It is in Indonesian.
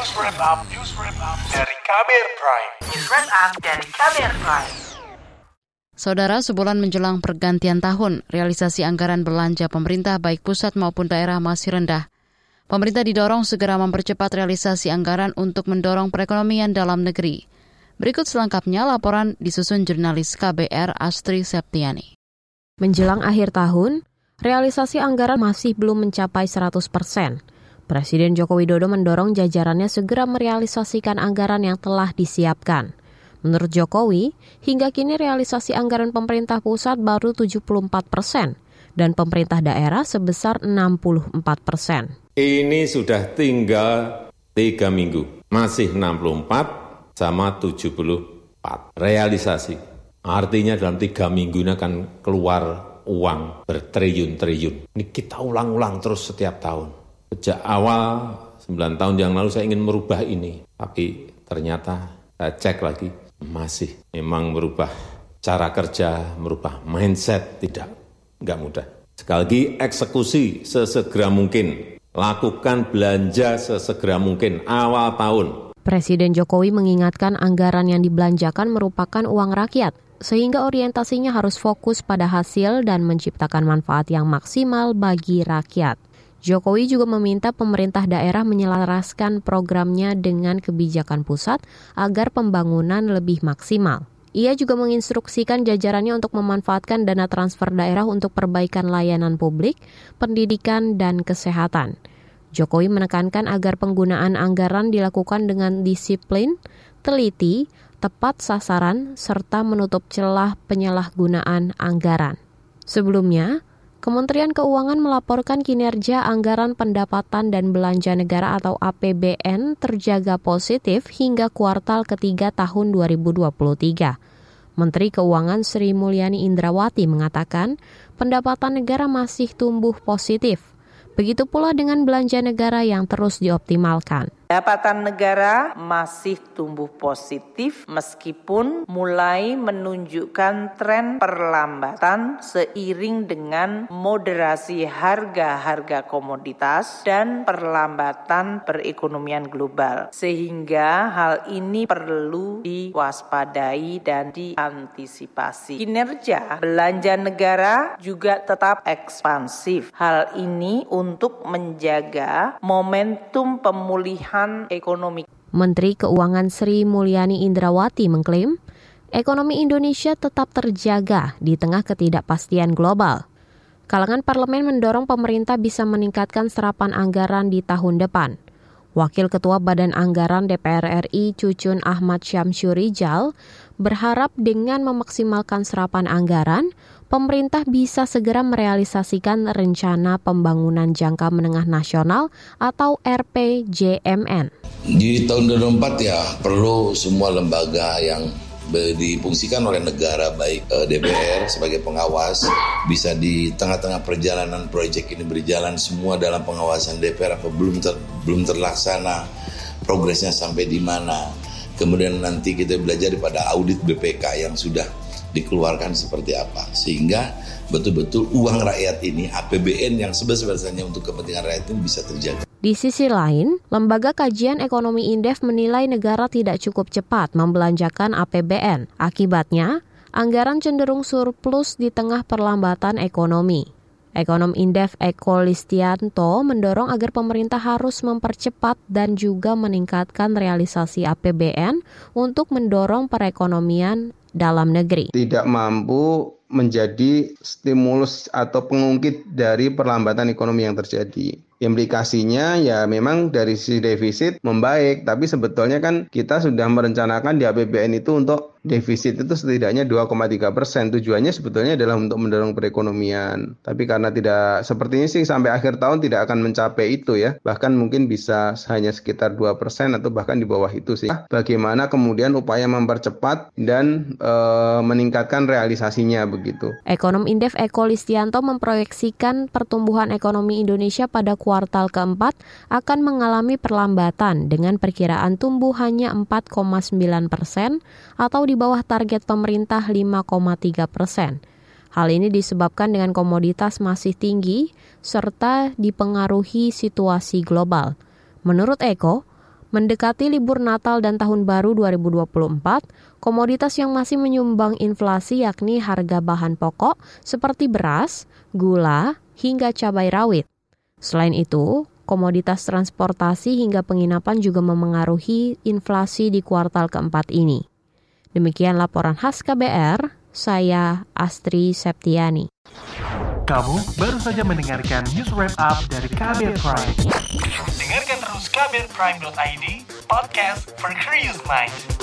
News Wrap Up, News Wrap Up dari Kamer Prime. News Wrap Up dari Kamer Prime. Saudara, sebulan menjelang pergantian tahun, realisasi anggaran belanja pemerintah baik pusat maupun daerah masih rendah. Pemerintah didorong segera mempercepat realisasi anggaran untuk mendorong perekonomian dalam negeri. Berikut selengkapnya laporan disusun jurnalis KBR Astri Septiani. Menjelang akhir tahun, realisasi anggaran masih belum mencapai 100 persen. Presiden Joko Widodo mendorong jajarannya segera merealisasikan anggaran yang telah disiapkan. Menurut Jokowi, hingga kini realisasi anggaran pemerintah pusat baru 74 persen dan pemerintah daerah sebesar 64 persen. Ini sudah tinggal tiga minggu, masih 64 sama 74 realisasi. Artinya dalam tiga minggu ini akan keluar uang bertriliun-triliun. Ini kita ulang-ulang terus setiap tahun. Sejak awal 9 tahun yang lalu saya ingin merubah ini, tapi ternyata saya cek lagi masih memang merubah cara kerja, merubah mindset tidak nggak mudah. Sekali lagi eksekusi sesegera mungkin, lakukan belanja sesegera mungkin awal tahun. Presiden Jokowi mengingatkan anggaran yang dibelanjakan merupakan uang rakyat, sehingga orientasinya harus fokus pada hasil dan menciptakan manfaat yang maksimal bagi rakyat. Jokowi juga meminta pemerintah daerah menyelaraskan programnya dengan kebijakan pusat agar pembangunan lebih maksimal. Ia juga menginstruksikan jajarannya untuk memanfaatkan dana transfer daerah untuk perbaikan layanan publik, pendidikan, dan kesehatan. Jokowi menekankan agar penggunaan anggaran dilakukan dengan disiplin, teliti, tepat sasaran, serta menutup celah penyalahgunaan anggaran. Sebelumnya, Kementerian Keuangan melaporkan kinerja anggaran pendapatan dan belanja negara atau APBN terjaga positif hingga kuartal ketiga tahun 2023. Menteri Keuangan Sri Mulyani Indrawati mengatakan pendapatan negara masih tumbuh positif. Begitu pula dengan belanja negara yang terus dioptimalkan. Pendapatan negara masih tumbuh positif meskipun mulai menunjukkan tren perlambatan seiring dengan moderasi harga-harga komoditas dan perlambatan perekonomian global. Sehingga hal ini perlu diwaspadai dan diantisipasi. Kinerja belanja negara juga tetap ekspansif. Hal ini untuk menjaga momentum pemulihan ekonomi. Menteri Keuangan Sri Mulyani Indrawati mengklaim ekonomi Indonesia tetap terjaga di tengah ketidakpastian global. Kalangan parlemen mendorong pemerintah bisa meningkatkan serapan anggaran di tahun depan. Wakil Ketua Badan Anggaran DPR RI Cucun Ahmad Syamsurijal berharap dengan memaksimalkan serapan anggaran, pemerintah bisa segera merealisasikan rencana pembangunan jangka menengah nasional atau RPJMN. Di tahun 2024 ya perlu semua lembaga yang difungsikan oleh negara baik eh, DPR sebagai pengawas bisa di tengah-tengah perjalanan proyek ini berjalan semua dalam pengawasan DPR apa belum ter, belum terlaksana progresnya sampai di mana kemudian nanti kita belajar pada audit BPK yang sudah dikeluarkan seperti apa sehingga betul-betul uang rakyat ini APBN yang sebesar-besarnya untuk kepentingan rakyat ini bisa terjaga. Di sisi lain, Lembaga Kajian Ekonomi Indef menilai negara tidak cukup cepat membelanjakan APBN. Akibatnya, anggaran cenderung surplus di tengah perlambatan ekonomi. Ekonom Indef Eko Listianto mendorong agar pemerintah harus mempercepat dan juga meningkatkan realisasi APBN untuk mendorong perekonomian dalam negeri. Tidak mampu menjadi stimulus atau pengungkit dari perlambatan ekonomi yang terjadi implikasinya ya memang dari sisi defisit membaik, tapi sebetulnya kan kita sudah merencanakan di APBN itu untuk defisit itu setidaknya 2,3 persen. Tujuannya sebetulnya adalah untuk mendorong perekonomian. Tapi karena tidak sepertinya sih sampai akhir tahun tidak akan mencapai itu ya. Bahkan mungkin bisa hanya sekitar 2 persen atau bahkan di bawah itu sih. Bagaimana kemudian upaya mempercepat dan e, meningkatkan realisasinya begitu. Ekonom Indef Eko Listianto memproyeksikan pertumbuhan ekonomi Indonesia pada kuartal keempat akan mengalami perlambatan dengan perkiraan tumbuh hanya 4,9 persen atau di bawah target pemerintah 5,3 persen. Hal ini disebabkan dengan komoditas masih tinggi serta dipengaruhi situasi global. Menurut Eko, Mendekati libur Natal dan Tahun Baru 2024, komoditas yang masih menyumbang inflasi yakni harga bahan pokok seperti beras, gula, hingga cabai rawit. Selain itu, komoditas transportasi hingga penginapan juga memengaruhi inflasi di kuartal keempat ini. Demikian laporan khas KBR, saya Astri Septiani. Kamu baru saja mendengarkan news wrap up dari KBR Prime. Dengarkan terus kbrprime.id, podcast for curious minds.